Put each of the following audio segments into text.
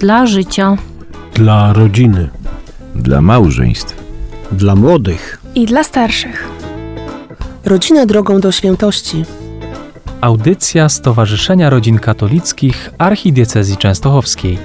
Dla życia. Dla rodziny. Dla małżeństw. Dla młodych. I dla starszych. Rodzina drogą do świętości. Audycja Stowarzyszenia Rodzin Katolickich Archidiecezji Częstochowskiej.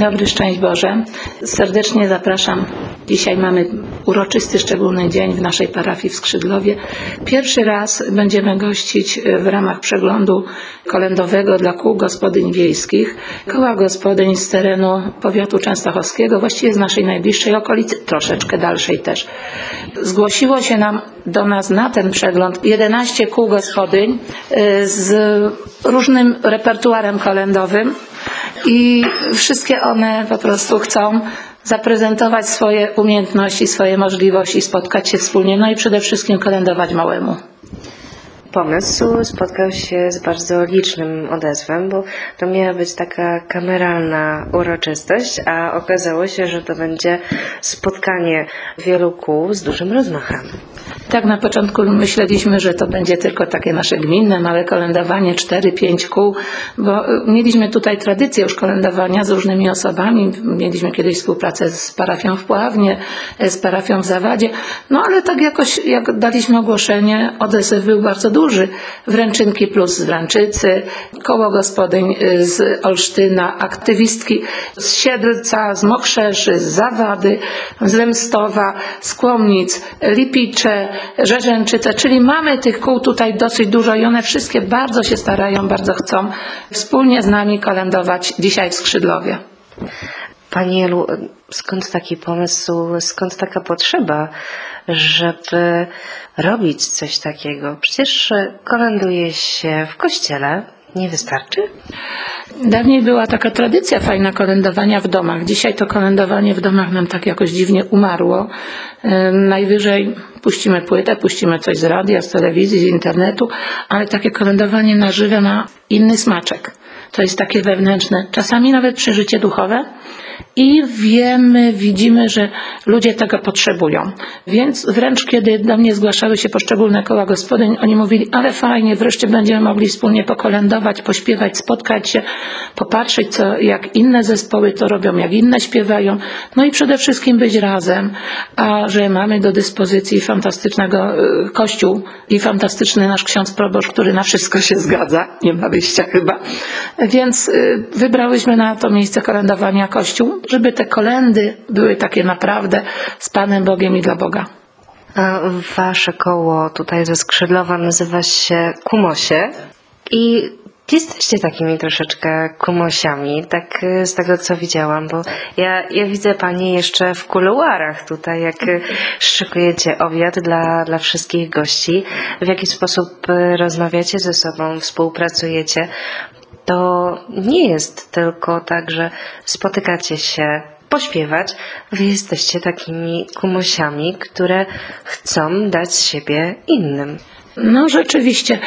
Dobry, szczęść Boże. Serdecznie zapraszam. Dzisiaj mamy uroczysty, szczególny dzień w naszej parafii w Skrzydlowie. Pierwszy raz będziemy gościć w ramach przeglądu kolędowego dla kół gospodyń wiejskich. Koła gospodyń z terenu powiatu częstochowskiego, właściwie z naszej najbliższej okolicy, troszeczkę dalszej też. Zgłosiło się nam do nas na ten przegląd 11 kół gospodyń y, z różnym repertuarem kolędowym i wszystkie one po prostu chcą zaprezentować swoje umiejętności, swoje możliwości, spotkać się wspólnie, no i przede wszystkim kolędować małemu. Pomysł spotkał się z bardzo licznym odezwem, bo to miała być taka kameralna uroczystość, a okazało się, że to będzie spotkanie wielu kół z dużym rozmachem. Tak na początku myśleliśmy, że to będzie tylko takie nasze gminne, małe kolędowanie, 4-5 kół, bo mieliśmy tutaj tradycję już kolędowania z różnymi osobami. Mieliśmy kiedyś współpracę z parafią w Pławnie, z parafią w Zawadzie, no ale tak jakoś, jak daliśmy ogłoszenie, odezew był bardzo duży. Wręczynki plus z Wręczycy, koło gospodyń z Olsztyna, aktywistki z Siedlca, z Mokrzeszy, z Zawady, z Lemstowa, z Kłomnic, Lipicze, Rzeżęczyce, czyli mamy tych kół tutaj dosyć dużo i one wszystkie bardzo się starają, bardzo chcą wspólnie z nami kolędować dzisiaj w Skrzydlowie. Pani Elu, skąd taki pomysł, skąd taka potrzeba, żeby robić coś takiego? Przecież kolęduje się w kościele, nie wystarczy? Dawniej była taka tradycja fajna kolędowania w domach. Dzisiaj to kolędowanie w domach nam tak jakoś dziwnie umarło. Najwyżej puścimy płytę, puścimy coś z radia, z telewizji, z internetu, ale takie kolędowanie na żywe ma inny smaczek. To jest takie wewnętrzne, czasami nawet przeżycie duchowe i wiemy, widzimy, że ludzie tego potrzebują. Więc wręcz kiedy do mnie zgłaszały się poszczególne koła gospodyń, oni mówili, ale fajnie, wreszcie będziemy mogli wspólnie pokolędować, pośpiewać, spotkać się, popatrzeć, co, jak inne zespoły to robią, jak inne śpiewają, no i przede wszystkim być razem, a że mamy do dyspozycji fantastycznego y, kościół i fantastyczny nasz ksiądz proboszcz, który na wszystko się zgadza, nie ma wyjścia chyba, więc y, wybrałyśmy na to miejsce kolędowania kościół, żeby te kolendy były takie naprawdę z Panem Bogiem i dla Boga. Wasze koło tutaj ze Skrzydlowa nazywa się Kumosie. I jesteście takimi troszeczkę kumosiami, tak z tego co widziałam, bo ja, ja widzę pani jeszcze w kuluarach tutaj, jak szykujecie obiad dla, dla wszystkich gości, w jaki sposób rozmawiacie ze sobą, współpracujecie to nie jest tylko tak, że spotykacie się pośpiewać. Wy jesteście takimi kumosiami, które chcą dać siebie innym. No rzeczywiście,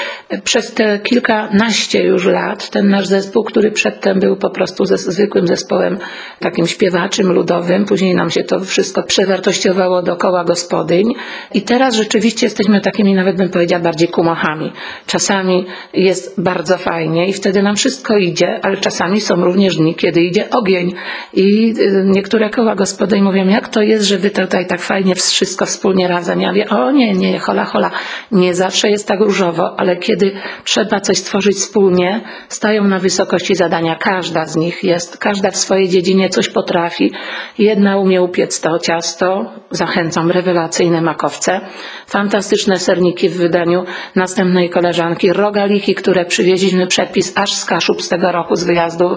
przez te kilkanaście już lat ten nasz zespół, który przedtem był po prostu ze zwykłym zespołem takim śpiewaczym, ludowym, później nam się to wszystko przewartościowało dookoła gospodyń i teraz rzeczywiście jesteśmy takimi, nawet bym powiedziała, bardziej kumochami. Czasami jest bardzo fajnie i wtedy nam wszystko idzie, ale czasami są również dni, kiedy idzie ogień i niektóre koła gospodyń mówią, jak to jest, że wy tutaj tak fajnie wszystko wspólnie razem. Ja mówię, o nie, nie, hola, hola, nie zawsze zawsze jest tak różowo, ale kiedy trzeba coś stworzyć wspólnie, stają na wysokości zadania. Każda z nich jest, każda w swojej dziedzinie coś potrafi. Jedna umie upiec to ciasto, zachęcam, rewelacyjne makowce, fantastyczne serniki w wydaniu następnej koleżanki, rogaliki, które przywieźliśmy przepis aż z Kaszub z tego roku, z wyjazdu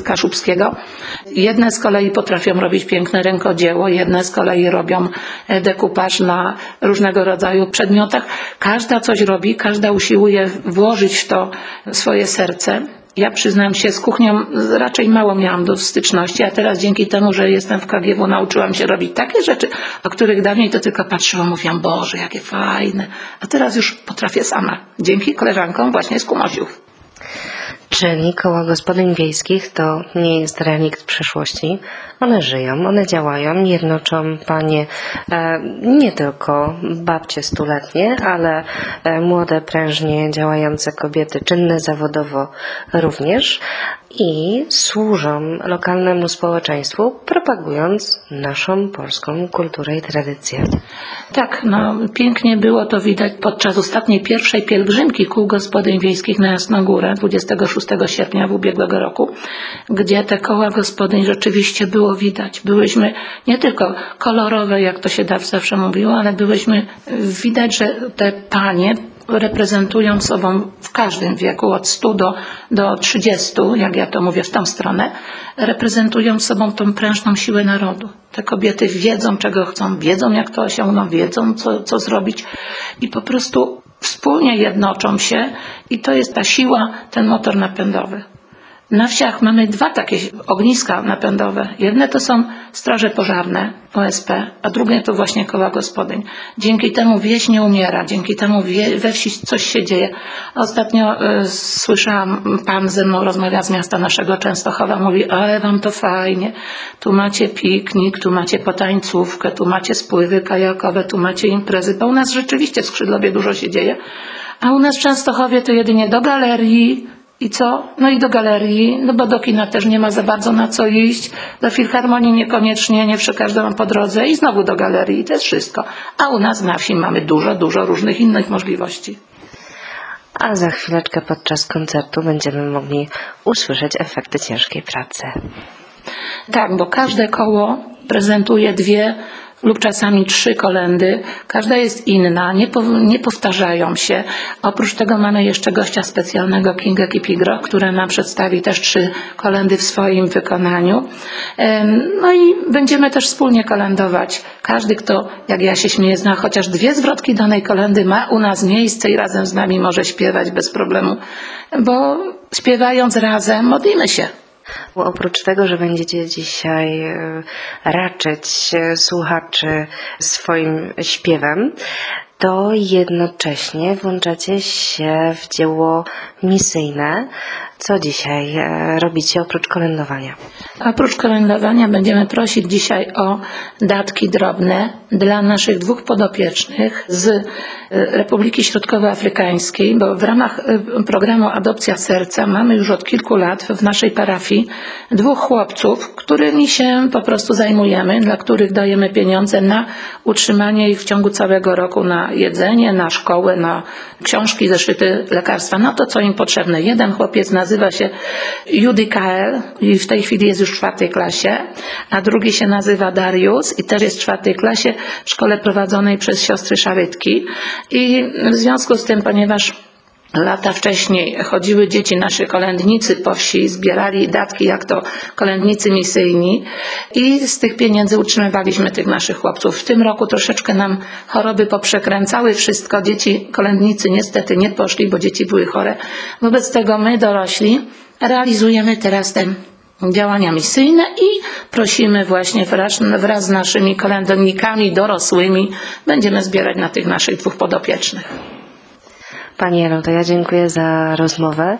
y, kaszubskiego. Jedne z kolei potrafią robić piękne rękodzieło, jedne z kolei robią e, dekupaż na różnego rodzaju przedmiotach. Każda coś robi, każda usiłuje włożyć w to swoje serce. Ja przyznam się, z kuchnią raczej mało miałam do styczności, a teraz dzięki temu, że jestem w KGW, nauczyłam się robić takie rzeczy, o których dawniej to tylko patrzyłam, mówiłam, Boże, jakie fajne. A teraz już potrafię sama, dzięki koleżankom właśnie z Kumosiów. Czyli koła gospodyń wiejskich to nie jest relikt przeszłości. One żyją, one działają, jednoczą panie e, nie tylko babcie stuletnie, ale e, młode, prężnie działające kobiety, czynne zawodowo również i służą lokalnemu społeczeństwu, propagując naszą polską kulturę i tradycję. Tak, no pięknie było to widać podczas ostatniej pierwszej pielgrzymki kół gospodyń wiejskich na Jasnogórę 26 sierpnia w ubiegłego roku, gdzie te koła gospodyń rzeczywiście było widać. Byłyśmy nie tylko kolorowe, jak to się zawsze mówiło, ale byłyśmy, widać, że te panie reprezentują sobą w każdym wieku, od 100 do, do 30, jak ja to mówię w tą stronę, reprezentują sobą tą prężną siłę narodu. Te kobiety wiedzą, czego chcą, wiedzą, jak to osiągną, wiedzą, co, co zrobić i po prostu wspólnie jednoczą się i to jest ta siła, ten motor napędowy. Na wsiach mamy dwa takie ogniska napędowe. Jedne to są straże pożarne, OSP, a drugie to właśnie koła gospodyń. Dzięki temu wieś nie umiera, dzięki temu wie, we wsi coś się dzieje. Ostatnio y, słyszałam, pan ze mną rozmawia z miasta naszego Częstochowa, mówi, ale wam to fajnie, tu macie piknik, tu macie potańcówkę, tu macie spływy kajakowe, tu macie imprezy, bo u nas rzeczywiście w Skrzydlowie dużo się dzieje, a u nas w Częstochowie to jedynie do galerii, i co? No i do galerii, no bo do kina też nie ma za bardzo na co iść, do filharmonii niekoniecznie, nie przy każdym po drodze i znowu do galerii, to jest wszystko. A u nas na wsi mamy dużo, dużo różnych innych możliwości. A za chwileczkę podczas koncertu będziemy mogli usłyszeć efekty ciężkiej pracy. Tak, bo każde koło prezentuje dwie lub czasami trzy kolendy. Każda jest inna, nie, po, nie powtarzają się. Oprócz tego mamy jeszcze gościa specjalnego Kinga Kipigro, który nam przedstawi też trzy kolendy w swoim wykonaniu. No i będziemy też wspólnie kolendować. Każdy, kto, jak ja się śmieję, zna chociaż dwie zwrotki danej kolendy, ma u nas miejsce i razem z nami może śpiewać bez problemu, bo śpiewając razem modlimy się. Oprócz tego, że będziecie dzisiaj e, raczyć e, słuchaczy swoim śpiewem, to jednocześnie włączacie się w dzieło misyjne. Co dzisiaj e, robicie oprócz kolędowania? Oprócz kolędowania będziemy prosić dzisiaj o datki drobne dla naszych dwóch podopiecznych z e, Republiki Środkowoafrykańskiej, bo w ramach e, programu Adopcja Serca mamy już od kilku lat w naszej parafii dwóch chłopców, którymi się po prostu zajmujemy, dla których dajemy pieniądze na utrzymanie ich w ciągu całego roku na jedzenie, na szkołę, na książki, zeszyty, lekarstwa, na to, co im potrzebne. Jeden chłopiec nazywa się Judy Kael i w tej chwili jest już w czwartej klasie, a drugi się nazywa Darius i też jest w czwartej klasie w szkole prowadzonej przez siostry Szarytki. I w związku z tym, ponieważ Lata wcześniej chodziły dzieci, nasi kolędnicy po wsi, zbierali datki jak to kolędnicy misyjni i z tych pieniędzy utrzymywaliśmy tych naszych chłopców. W tym roku troszeczkę nam choroby poprzekręcały wszystko. Dzieci, kolędnicy niestety nie poszli, bo dzieci były chore. Wobec tego my dorośli realizujemy teraz te działania misyjne i prosimy właśnie wraz, wraz z naszymi kolędnikami dorosłymi będziemy zbierać na tych naszych dwóch podopiecznych. Pani Elo, to ja dziękuję za rozmowę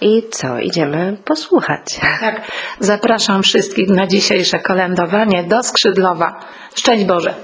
i co, idziemy posłuchać. Tak, zapraszam wszystkich na dzisiejsze kolędowanie do Skrzydlowa. Szczęść Boże!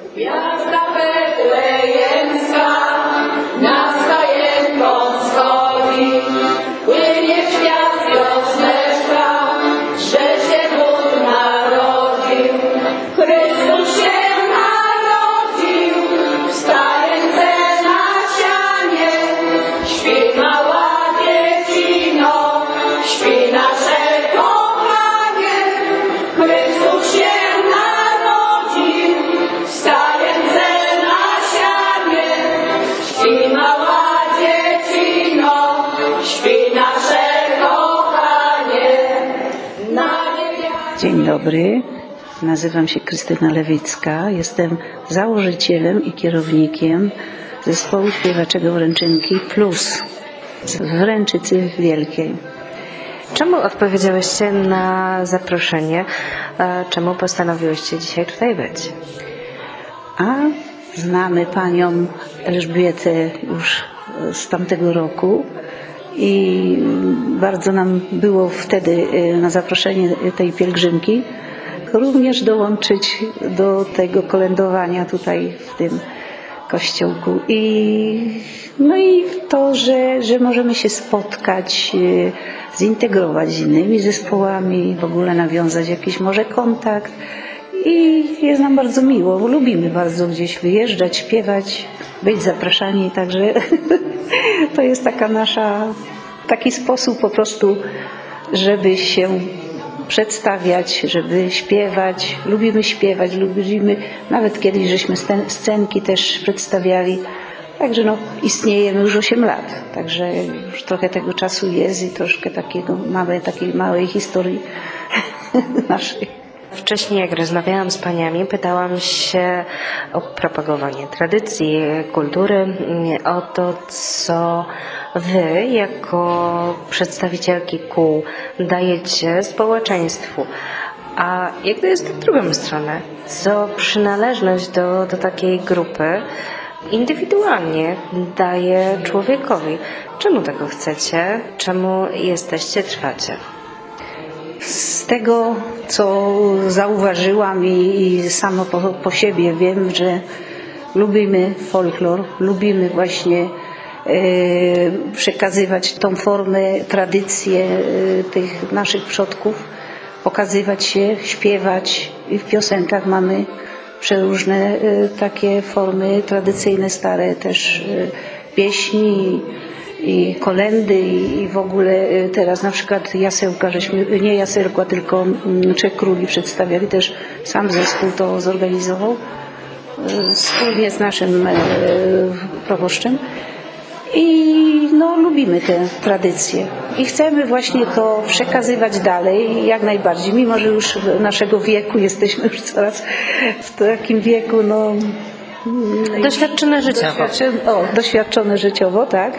Dobry. Nazywam się Krystyna Lewicka. Jestem założycielem i kierownikiem zespołu śpiewaczego Wręczynki Plus w Wręczycy Wielkiej. Czemu odpowiedziałyście na zaproszenie? Czemu postanowiłyście dzisiaj tutaj być? A znamy panią Elżbietę już z tamtego roku i bardzo nam było wtedy e, na zaproszenie tej pielgrzymki również dołączyć do tego kolędowania tutaj w tym kościółku. I, no i to, że, że możemy się spotkać, e, zintegrować z innymi zespołami, w ogóle nawiązać jakiś może kontakt. I jest nam bardzo miło, bo lubimy bardzo gdzieś wyjeżdżać, śpiewać, być zapraszani, także to jest taka nasza, taki sposób po prostu, żeby się przedstawiać, żeby śpiewać. Lubimy śpiewać, lubimy, nawet kiedyś żeśmy scen- scenki też przedstawiali. Także no, istniejemy już 8 lat, także już trochę tego czasu jest i troszkę takiego mamy takiej małej historii naszej. Wcześniej, jak rozmawiałam z paniami, pytałam się o propagowanie tradycji, kultury, o to, co wy, jako przedstawicielki kół, dajecie społeczeństwu. A jak to jest w drugą stronę? Co przynależność do, do takiej grupy indywidualnie daje człowiekowi? Czemu tego chcecie? Czemu jesteście, trwacie? Z tego, co zauważyłam i, samo po, po siebie wiem, że lubimy folklor, lubimy właśnie e, przekazywać tą formę, tradycję e, tych naszych przodków, pokazywać się, śpiewać. I w piosenkach mamy przeróżne e, takie formy tradycyjne, stare też pieśni i kolendy i w ogóle y, teraz na przykład jasełka, żeśmy, nie jasełka, tylko mm, Trzech Króli przedstawiali, też sam zespół to zorganizował y, wspólnie z naszym e, proboszczem i no, lubimy te tradycje i chcemy właśnie to przekazywać dalej jak najbardziej, mimo że już naszego wieku jesteśmy już coraz w takim wieku, no Doświadczone życiowo. Doświadczone, o, doświadczone życiowo, tak.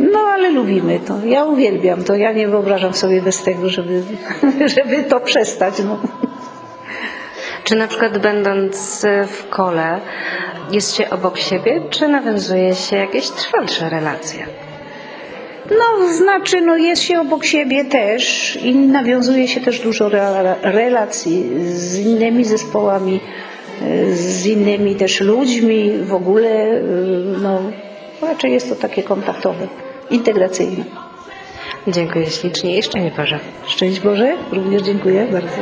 No ale lubimy to. Ja uwielbiam to. Ja nie wyobrażam sobie bez tego, żeby, żeby to przestać. No. Czy na przykład będąc w kole jest się obok siebie, czy nawiązuje się jakieś trwalsze relacje? no znaczy, no jest się obok siebie też i nawiązuje się też dużo re- relacji z innymi zespołami, z innymi też ludźmi. W ogóle no, raczej jest to takie kontaktowe, integracyjne. Dziękuję ślicznie i szczęść Boże. Szczęść Boże, również dziękuję bardzo.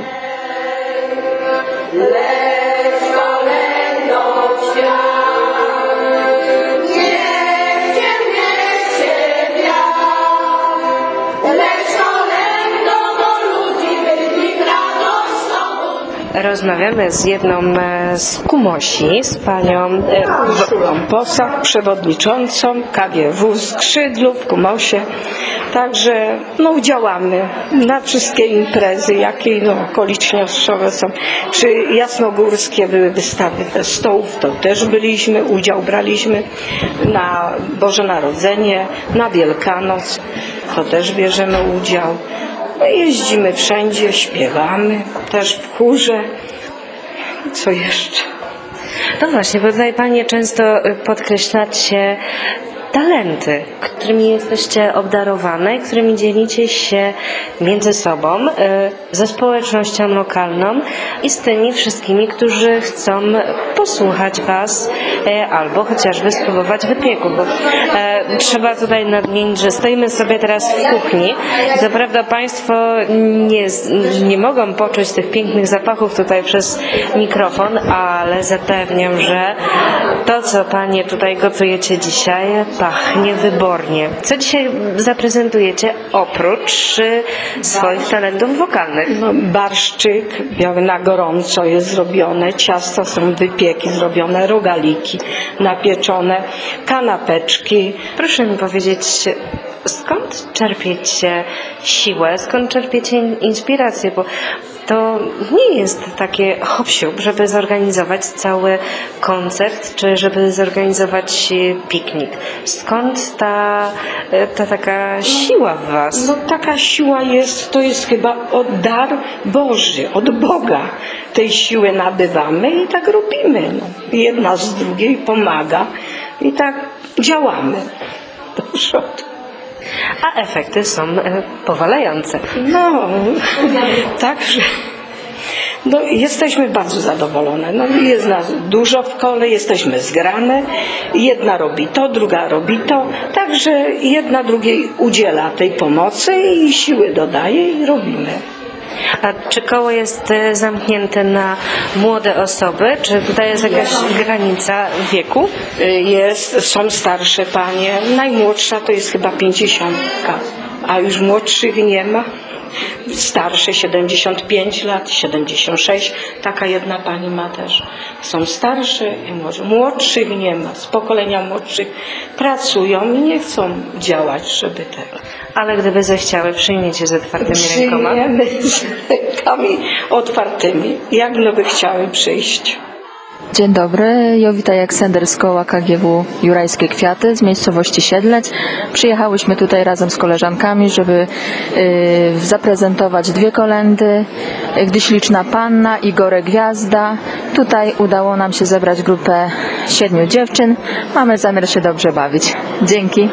Rozmawiamy z jedną e, z Kumosi, z panią e, Urszulą Posach, przewodniczącą KGW Skrzydlu w Kumosie. Także no, działamy na wszystkie imprezy, jakie no, okolicznościowe są. Czy jasnogórskie były wystawy stołów, to też byliśmy, udział braliśmy na Boże Narodzenie, na Wielkanoc, to też bierzemy udział. No, jeździmy wszędzie, śpiewamy, też w chórze. Co jeszcze? No właśnie, bo tutaj Panie często y, podkreślacie talenty, którymi jesteście obdarowane którymi dzielicie się między sobą, y, ze społecznością lokalną i z tymi wszystkimi, którzy chcą posłuchać Was y, albo chociażby spróbować wypieku, bo trzeba tutaj nadmienić, że stoimy sobie teraz w kuchni. Co prawda Państwo nie, nie mogą poczuć tych pięknych zapachów tutaj przez mikrofon, ale zapewniam, że to, co Panie tutaj gotujecie dzisiaj, pachnie wybornie. Co dzisiaj zaprezentujecie oprócz y, swoich talentów wokalnych? No, barszczyk biały na gorąco jest zrobione, ciasta są wypieki zrobione, rogaliki napieczone, kanapeczki. Proszę mi powiedzieć, skąd czerpiecie siłę, skąd czerpiecie in- inspirację, bo to nie jest takie hop żeby zorganizować cały koncert, czy żeby zorganizować piknik. Skąd ta, ta taka siła w Was? No taka siła jest, to jest chyba od dar Boży, od Boga. Tej siły nabywamy i tak robimy. No. Jedna z drugiej pomaga i tak działamy do przodu. A efekty są e, powalające. No, także no, jesteśmy bardzo zadowolone. No, jest nas dużo w kole, jesteśmy zgrane. Jedna robi to, druga robi to. Także jedna drugiej udziela tej pomocy i siły dodaje i robimy. A czy koło jest e, zamknięte na młode osoby? Czy tutaj jest jakaś granica wieku? Jest, są starsze panie. Najmłodsza to jest chyba pięćdziesiątka, a już młodszych nie ma. Starsze 75 lat, 76. Taka jedna pani ma też. Są starsze i może młodszych nie ma. Z pokolenia młodszych pracują i nie chcą działać, żeby tego. Ale gdyby zechciały, przyjmiecie z otwartymi rękoma? Przyjmiemy z rękami otwartymi, jak by chciały przyjść. Dzień dobry, Jowita Jaksender z koła KGW Jurajskie Kwiaty z miejscowości Siedlec. Przyjechałyśmy tutaj razem z koleżankami, żeby y, zaprezentować dwie kolendy. Gdy śliczna panna i Gore Gwiazda. Tutaj udało nam się zebrać grupę siedmiu dziewczyn. Mamy zamiar się dobrze bawić. Dzięki.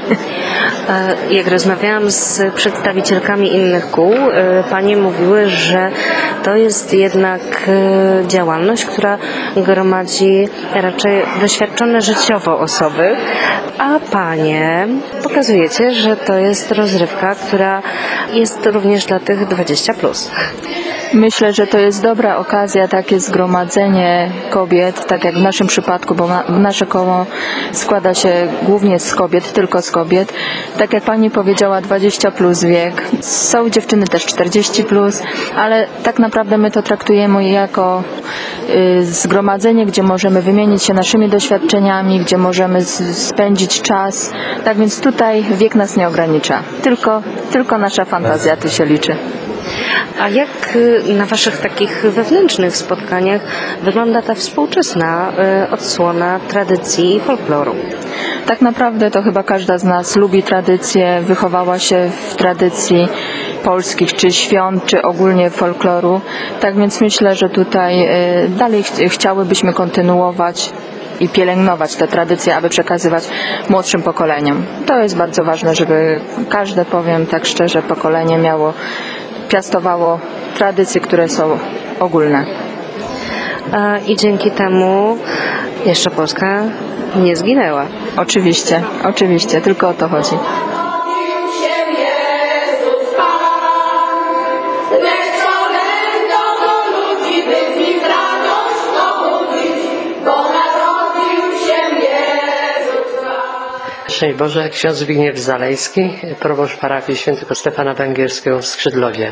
E, Jak rozmawiałam z przedstawicielkami innych kół, e, panie mówiły, że to jest jednak e, działalność, która gromadzi raczej doświadczone życiowo osoby, a panie pokazujecie, że to jest rozrywka, która jest również dla tych 20+. Plus. Myślę, że to jest dobra okazja, takie zgromadzenie kobiet, tak jak w naszym przypadku, bo na, nasze koło składa się głównie z kobiet, tylko z kobiet. Tak jak pani powiedziała, 20 plus wiek. Są dziewczyny też 40 plus, ale tak naprawdę my to traktujemy jako y, zgromadzenie, gdzie możemy wymienić się naszymi doświadczeniami, gdzie możemy spędzić czas. Tak więc tutaj wiek nas nie ogranicza. Tylko, tylko nasza fantazja tu się liczy. A jak y, na Waszych takich wewnętrznych spotkaniach wygląda ta współczesna y, odsłona tradycji i folkloru? Tak naprawdę to chyba każda z nas lubi tradycję, wychowała się w tradycji polskich, czy świąt, czy ogólnie folkloru. Tak więc myślę, że tutaj y, dalej ch- chciałybyśmy kontynuować i pielęgnować te tradycje, aby przekazywać młodszym pokoleniom. To jest bardzo ważne, żeby każde, powiem tak szczerze, pokolenie miało, piastowało tradycje, które są ogólne. A, I dzięki temu jeszcze Polska nie zginęła. Oczywiście, oczywiście, tylko o to chodzi. Szczęść Boże, ksiądz Zbigniew Zalejski, proboszcz parafii świętego Stefana Węgierskiego w Skrzydlowie.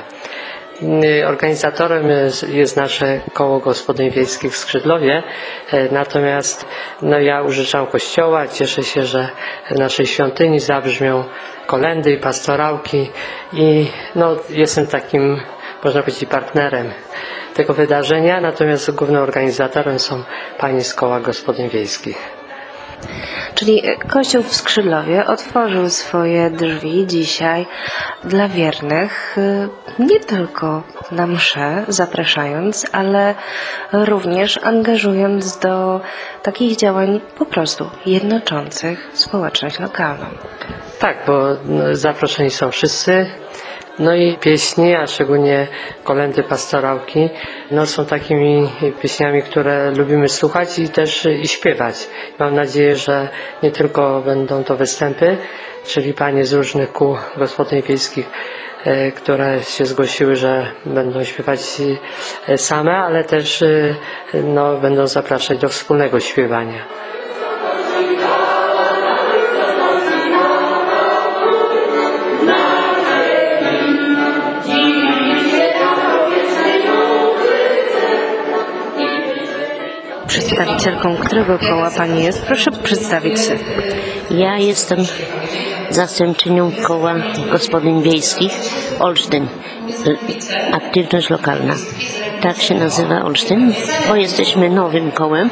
Y, Organizatorem jest, nasze koło gospodyń wiejskich w Skrzydlowie, e, natomiast no, ja użyczam kościoła, cieszę się, że w naszej świątyni zabrzmią kolendy i pastorałki i no, jestem takim, można powiedzieć, partnerem tego wydarzenia, natomiast głównym organizatorem są panie z koła gospodyń wiejskich. Czyli Kościół w Skrzydlowie otworzył swoje drzwi dzisiaj dla wiernych, y, nie tylko na msze zapraszając, ale również angażując do takich działań po prostu jednoczących społeczność lokalną. Tak, bo no, zaproszeni są wszyscy. No i pieśni, a szczególnie kolendy pastorałki, no są takimi pieśniami, które lubimy słuchać i też i śpiewać. Mam nadzieję, że nie tylko będą to występy, czyli panie z różnych kół gospodyń wiejskich, e, które się zgłosiły, że będą śpiewać e, same, ale też e, no, będą zapraszać do wspólnego śpiewania. Przedstawicielką którego koła Pani jest? Proszę przedstawić się. Ja jestem zastępczynią koła gospodyń wiejskich Olsztyn aktywność lokalna. Tak się nazywa Olsztyn, bo jesteśmy nowym kołem,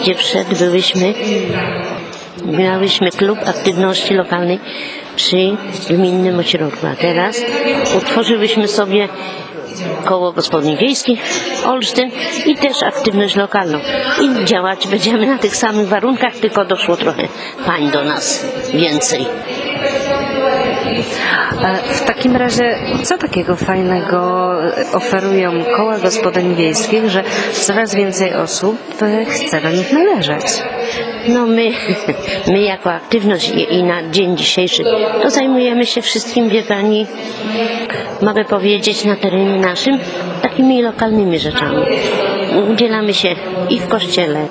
gdzie przed byłyśmy, miałyśmy klub aktywności lokalnej przy gminnym ośrodku, a teraz utworzyłyśmy sobie koło gospodyń wiejskich Olsztyn i też aktywność lokalną. I działać będziemy na tych samych warunkach, tylko doszło trochę pań do nas więcej. E, W takim razie, co takiego fajnego oferują koła gospodyń wiejskich, że coraz więcej osób e, chce do nich należeć? No my, my jako aktywność i i na dzień dzisiejszy to zajmujemy się wszystkim, wie pani, mogę powiedzieć na terenie naszym, takimi lokalnymi rzeczami. Udzielamy się i w kościele,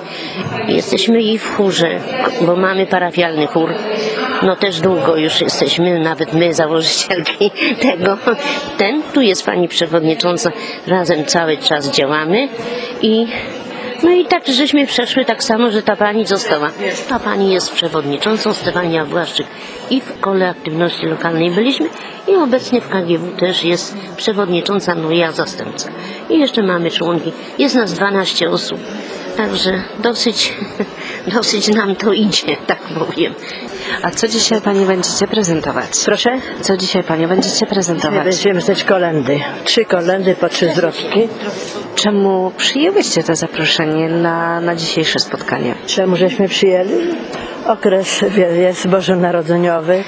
jesteśmy i w chórze, bo mamy parafialny chór. No też długo już jesteśmy, nawet my założycielki tego. Ten, tu jest pani przewodnicząca, razem cały czas działamy i no i tak żeśmy przeszły tak samo, że ta pani została. Ta pani jest przewodniczącą, Stefania Błaszczyk. I w kole aktywności lokalnej byliśmy i obecnie w KGW też jest przewodnicząca, no ja zastępca. I jeszcze mamy członki. Jest nas 12 osób. Także dosyć, dosyć nam to idzie, tak powiem. A co dzisiaj Pani będziecie prezentować? Proszę? Co dzisiaj Panie będziecie prezentować? Będziemy stać kolendy. Trzy kolendy po trzy zwrotki. Czemu przyjęłyście to zaproszenie na, na dzisiejsze spotkanie? Czemu żeśmy przyjęli? Okres jest bożonarodzeniowy,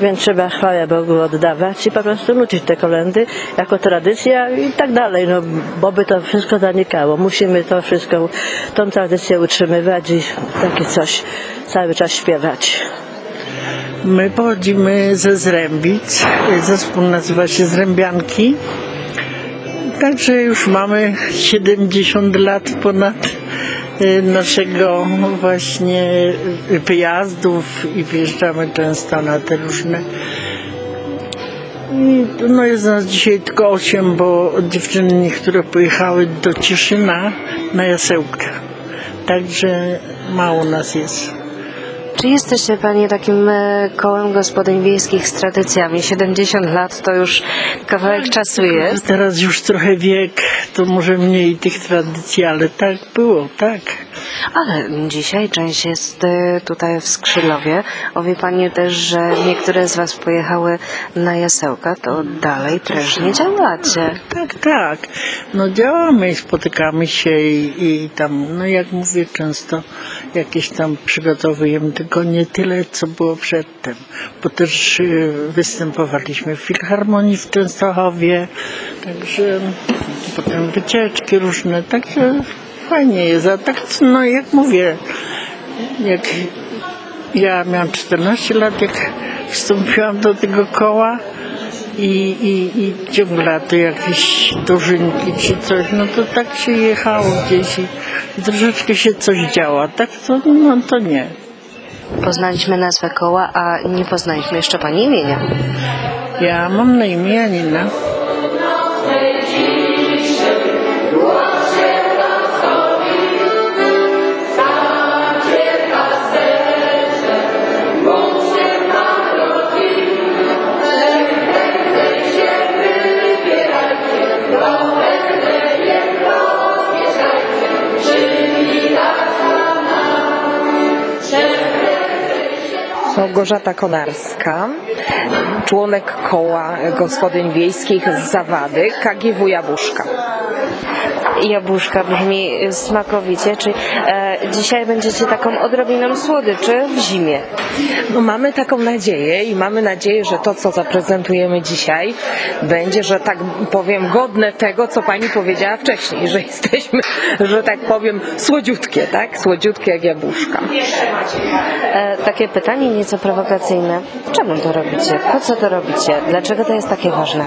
więc trzeba chwałę Bogu oddawać i po prostu nucić te kolendy jako tradycja i tak dalej, no bo by to wszystko zanikało. Musimy to wszystko, tą tradycję utrzymywać i takie coś cały czas śpiewać. My pochodzimy ze Zrębic. Zespół nazywa się Zrębianki. Także już mamy 70 lat ponad y, naszego właśnie wyjazdów i wjeżdżamy często na te różne. No jest nas dzisiaj tylko 8, bo dziewczyny niektóre pojechały do Cieszyna na jasełkę. Także mało nas jest. Czy jesteście Panie takim e, kołem gospodyń wiejskich z tradycjami? 70 lat to już kawałek czasu jest. Teraz już trochę wiek, to może mniej tych tradycji, ale tak było, tak. Ale dzisiaj część jest e, tutaj w Skrzydlowie. O wie Pani też, że niektóre z Was pojechały na jasełka, to dalej prężnie działacie. Tak, tak. No działamy i spotykamy się i, i tam, no jak mówię często, jakieś tam przygotowujemy, tylko nie tyle, co było przedtem. Bo też y, występowaliśmy w Filharmonii w Częstochowie, także potem wycieczki różne, także fajnie jest. A tak, no jak mówię, jak ja miałam 14 lat, jak wstąpiłam do tego koła i, i, i ciągle to jakieś dożynki czy coś, no to tak się jechało gdzieś i, troszeczkę się coś działa. Tak to, no to nie. Poznaliśmy nazwę koła, a nie poznaliśmy jeszcze Pani imienia. Ja mam na imię Janina. Małgorzata Konarska, członek koła gospodyń wiejskich z Zawady, KGW Jabłuszka. Jabłuszka brzmi smakowicie, czy e, dzisiaj będziecie taką odrobiną słodyczy w zimie? No mamy taką nadzieję i mamy nadzieję, że to, co zaprezentujemy dzisiaj, będzie, że tak powiem, godne tego, co pani powiedziała wcześniej, że jesteśmy, że tak powiem, słodziutkie, tak? Słodziutkie jak jabłuszka. E, takie pytanie nieco prowokacyjne. Czemu to robicie? Po co to robicie? Dlaczego to jest takie ważne?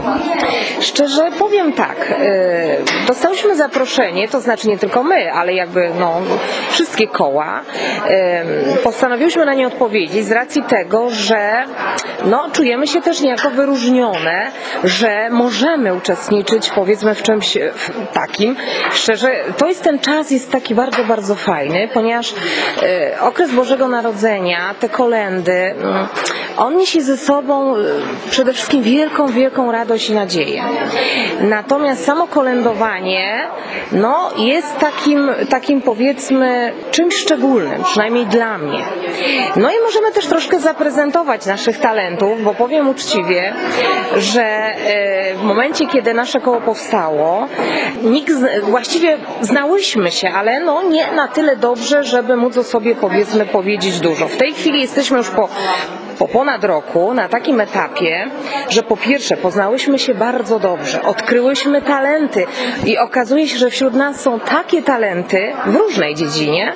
Szczerze powiem tak, e, dostałyśmy zaproszenie, to znaczy nie tylko my, ale jakby no, wszystkie koła. E, Postanowiłyśmy na nie odpowiedzieć z racji tego, że no, czujemy się też niejako wyróżnione, że możemy uczestniczyć powiedzmy w czymś e, takim. Szczerze, to jest ten czas, jest taki bardzo, bardzo fajny, ponieważ e, okres Bożego Narodzenia, te kolendy, mm, on niesie ze sobą y, przede wszystkim wielką, wielką radość i nadzieję. Natomiast samo kolędowanie no, jest takim, takim powiedzmy czymś szczególnym, przynajmniej dla mnie. No i możemy też troszkę zaprezentować naszych talentów, bo powiem uczciwie, że e, w momencie, kiedy nasze koło powstało, nikt właściwie znałyśmy się, ale no nie na tyle dobrze, żeby móc o sobie powiedzmy powiedzieć dużo. W tej chwili jesteśmy już po po ponad roku na takim etapie, że po pierwsze poznałyśmy się bardzo dobrze, odkryłyśmy talenty i okazuje się, że wśród nas są takie talenty w różnej dziedzinie,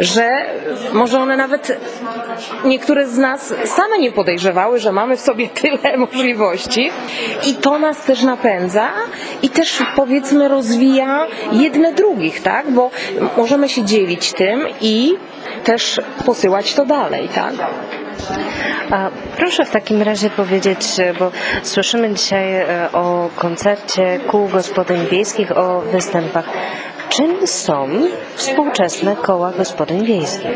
że może one nawet niektóre z nas same nie podejrzewały, że mamy w sobie tyle możliwości i to nas też napędza i też powiedzmy rozwija jedne drugich, tak? Bo możemy się dzielić tym i też posyłać to dalej, tak? A proszę w takim razie powiedzieć, bo słyszymy dzisiaj e, o koncercie kół gospodyń wiejskich, o występach. Czym są współczesne koła gospodyń wiejskich?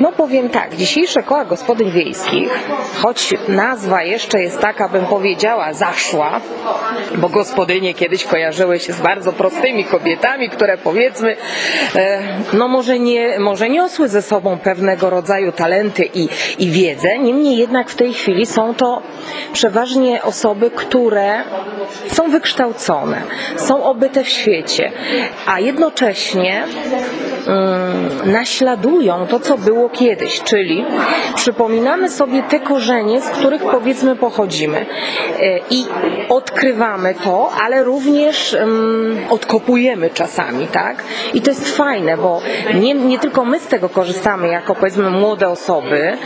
No powiem tak, dzisiejsze koła gospodyń wiejskich, choć nazwa jeszcze jest taka, bym powiedziała, zaszła, bo gospodynie kiedyś kojarzyły się z bardzo prostymi kobietami, które powiedzmy, e, no może nie, może niosły ze sobą pewnego rodzaju talenty i, i wiedzę, niemniej jednak w tej chwili są to przeważnie osoby, które są wykształcone, są obyte w świecie, a jednocześnie naśladują to, co było kiedyś, czyli przypominamy sobie te korzenie, z których powiedzmy pochodzimy E, i odkrywamy to, ale również odkopujemy czasami, tak? I to jest fajne, bo nie, nie tylko my z tego korzystamy jako powiedzmy młode osoby,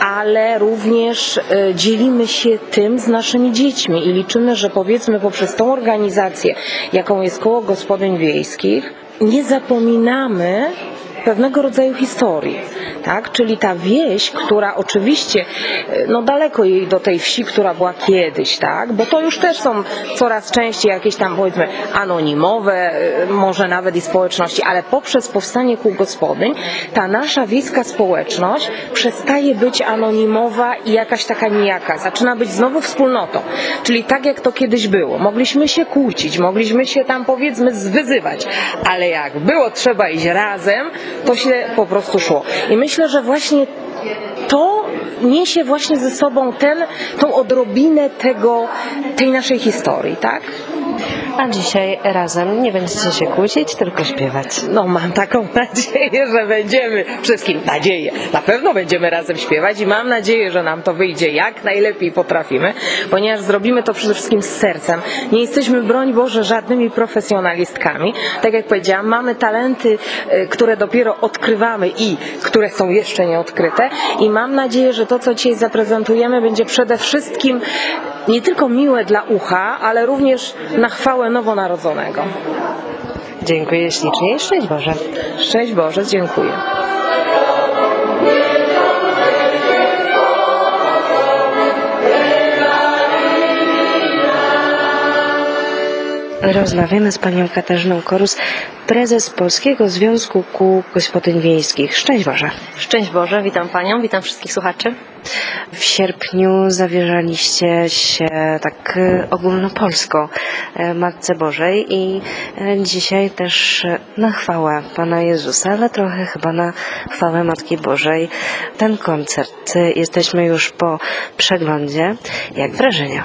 ale również e, dzielimy się tym z naszymi dziećmi i liczymy, że powiedzmy poprzez tą organizację, jaką jest Koło Gospodyń Wiejskich, nie zapominamy pewnego rodzaju historii, tak? Czyli ta wieś, która oczywiście, e, no daleko jej do tej wsi, która była kiedyś, tak? Bo to już też są coraz częściej jakieś tam powiedzmy anonimowe, e, może nawet i społeczności, ale poprzez powstanie kół gospodyń, ta nasza wiejska społeczność przestaje być anonimowa i jakaś taka nijaka, zaczyna być znowu wspólnotą. Czyli tak jak to kiedyś było. Mogliśmy się kłócić, mogliśmy się tam powiedzmy zwyzywać, ale jak było trzeba iść razem, to się po prostu szło. I myślę, że właśnie to niesie właśnie ze sobą ten, tą odrobinę tego, tej naszej historii, tak? A dzisiaj razem nie będziecie się kłócić, tylko śpiewać. No mam taką nadzieję, że będziemy, wszystkim nadzieję, na pewno będziemy razem śpiewać i mam nadzieję, że nam to wyjdzie jak najlepiej potrafimy, ponieważ zrobimy to przede wszystkim z sercem. Nie jesteśmy, broń Boże, żadnymi profesjonalistkami. Tak jak powiedziałam, mamy talenty, y, które dopiero odkrywamy i które są jeszcze nieodkryte i mam nadzieję, że to, co dzisiaj zaprezentujemy, będzie przede wszystkim nie tylko miłe dla ucha, ale również na chwałę nowonarodzonego. Dziękuję ślicznie. Szczęść Boże. Szczęść Boże, dziękuję. Rozmawiamy z panią Katarzyną Korus, prezes Polskiego Związku Kół Gospodyń Wiejskich. Szczęść Boże. Szczęść Boże, witam Panią, witam wszystkich słuchaczy. W sierpniu zawierzaliście się tak e, ogólnopolsko e, Matce Bożej i e, dzisiaj też na chwałę Pana Jezusa, ale trochę chyba na chwałę Matki Bożej. Ten koncert, jesteśmy już po przeglądzie. Jak wrażenia?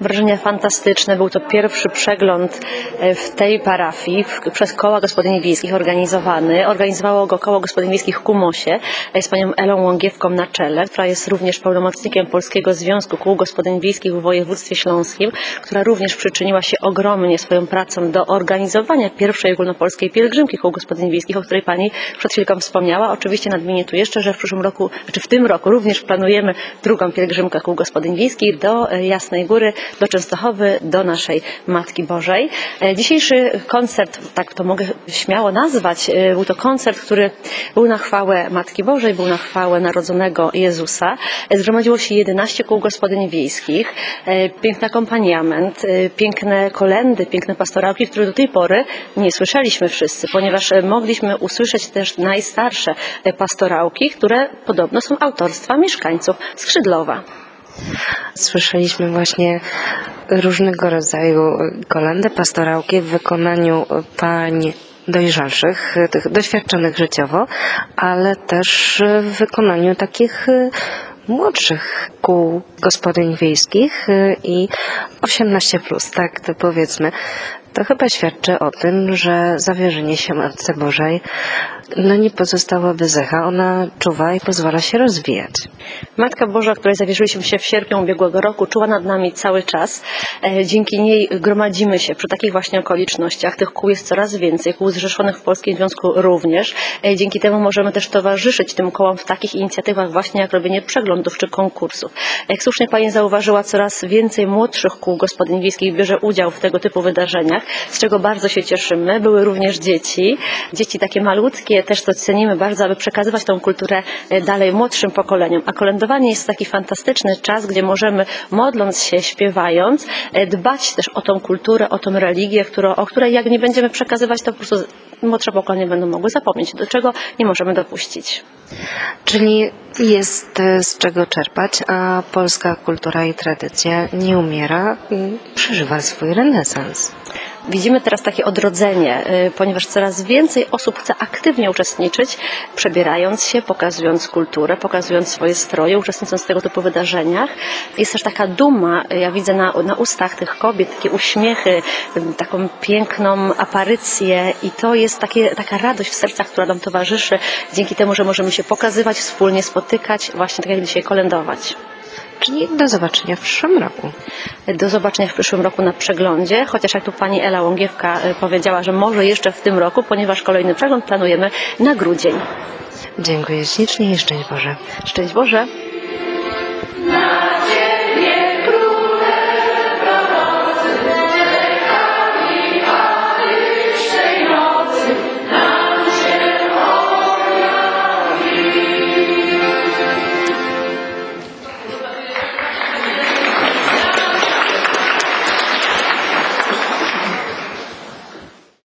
Wrażenia fantastyczne. Był to pierwszy przegląd e, w tej parafii przez koła gospodyni wiejskich organizowany. Organizowało go koło gospodyni wiejskich w Kumosie z panią Elą Łągiewką na czele, która jest również pełnomocnikiem Polskiego Związku Kół Gospodyń Wiejskich w województwie śląskim, która również przyczyniła się ogromnie swoją pracą do organizowania pierwszej ogólnopolskiej pielgrzymki Kół Gospodyń Wiejskich, o której pani przed chwilką wspomniała. Oczywiście nadmienię tu jeszcze, że w przyszłym roku, czy w tym roku również planujemy drugą pielgrzymkę Kół Gospodyń Wiejskich do e, Jasnej Góry do Częstochowy, do naszej Matki Bożej. E, Dzisiejszy koncert, tak to mogę śmiało nazwać, e, był to koncert, który był na chwałę Matki Bożej, był na chwałę Narodzonego Jezusa. E, Zgromadziło się 11 kół gospodyń wiejskich, piękny akompaniament, piękne kolendy, piękne pastorałki, które do tej pory nie słyszeliśmy wszyscy, ponieważ mogliśmy usłyszeć też najstarsze pastorałki, które podobno są autorstwa mieszkańców Skrzydlowa. Słyszeliśmy właśnie różnego rodzaju kolendy, pastorałki w wykonaniu pań dojrzalszych, tych doświadczonych życiowo, ale też w wykonaniu takich y, młodszych kół gospodyń wiejskich y, i 18 plus, tak to powiedzmy. To chyba świadczy o tym, że zawierzenie się Matce Bożej no nie pozostało bez echa. Ona czuwa i pozwala się rozwijać. Matka Boża, której zawierzyliśmy się w sierpniu ubiegłego roku, czuła nad nami cały czas. E, Dzięki niej gromadzimy się przy takich właśnie okolicznościach. Tych kół jest coraz więcej, kół zrzeszonych w Polskim Związku również. E, Dzięki temu możemy też towarzyszyć tym kołom w takich inicjatywach właśnie jak robienie przeglądów czy konkursów. Jak słusznie Pani zauważyła, coraz więcej młodszych kół gospodyń wiejskich bierze udział w tego typu wydarzeniach, z czego bardzo się cieszymy. Były również dzieci, dzieci takie malutkie, też to cenimy bardzo, aby przekazywać tą kulturę e, dalej młodszym pokoleniom. A kolędowanie jest taki fantastyczny czas, gdzie możemy, modląc się, śpiewając, e, dbać też o tą kulturę, o tą religię, którą, o której jak nie będziemy przekazywać, to po prostu młodsze pokolenie będą mogły zapomnieć, do czego nie możemy dopuścić. Czyli jest e, z czego czerpać, a polska kultura i tradycja nie umiera, przeżywa swój renesans. Widzimy teraz takie odrodzenie, y, ponieważ coraz więcej osób chce aktywnie uczestniczyć, przebierając się, pokazując kulturę, pokazując swoje stroje, uczestnicząc w tego typu wydarzeniach. Jest też taka duma, y, ja widzę na, na ustach tych kobiet, takie uśmiechy, y, taką piękną aparycję i to jest takie, taka radość w sercach, która nam towarzyszy, dzięki temu, że możemy się pokazywać, wspólnie spotykać, właśnie tak jak dzisiaj kolędować. Do zobaczenia w przyszłym roku. Do zobaczenia w przyszłym roku na przeglądzie, chociaż jak tu pani Ela Łągiewka y, powiedziała, że może jeszcze w tym roku, ponieważ kolejny przegląd planujemy na grudzień. Dziękuję ślicznie i szczęść Boże. Szczęść Boże.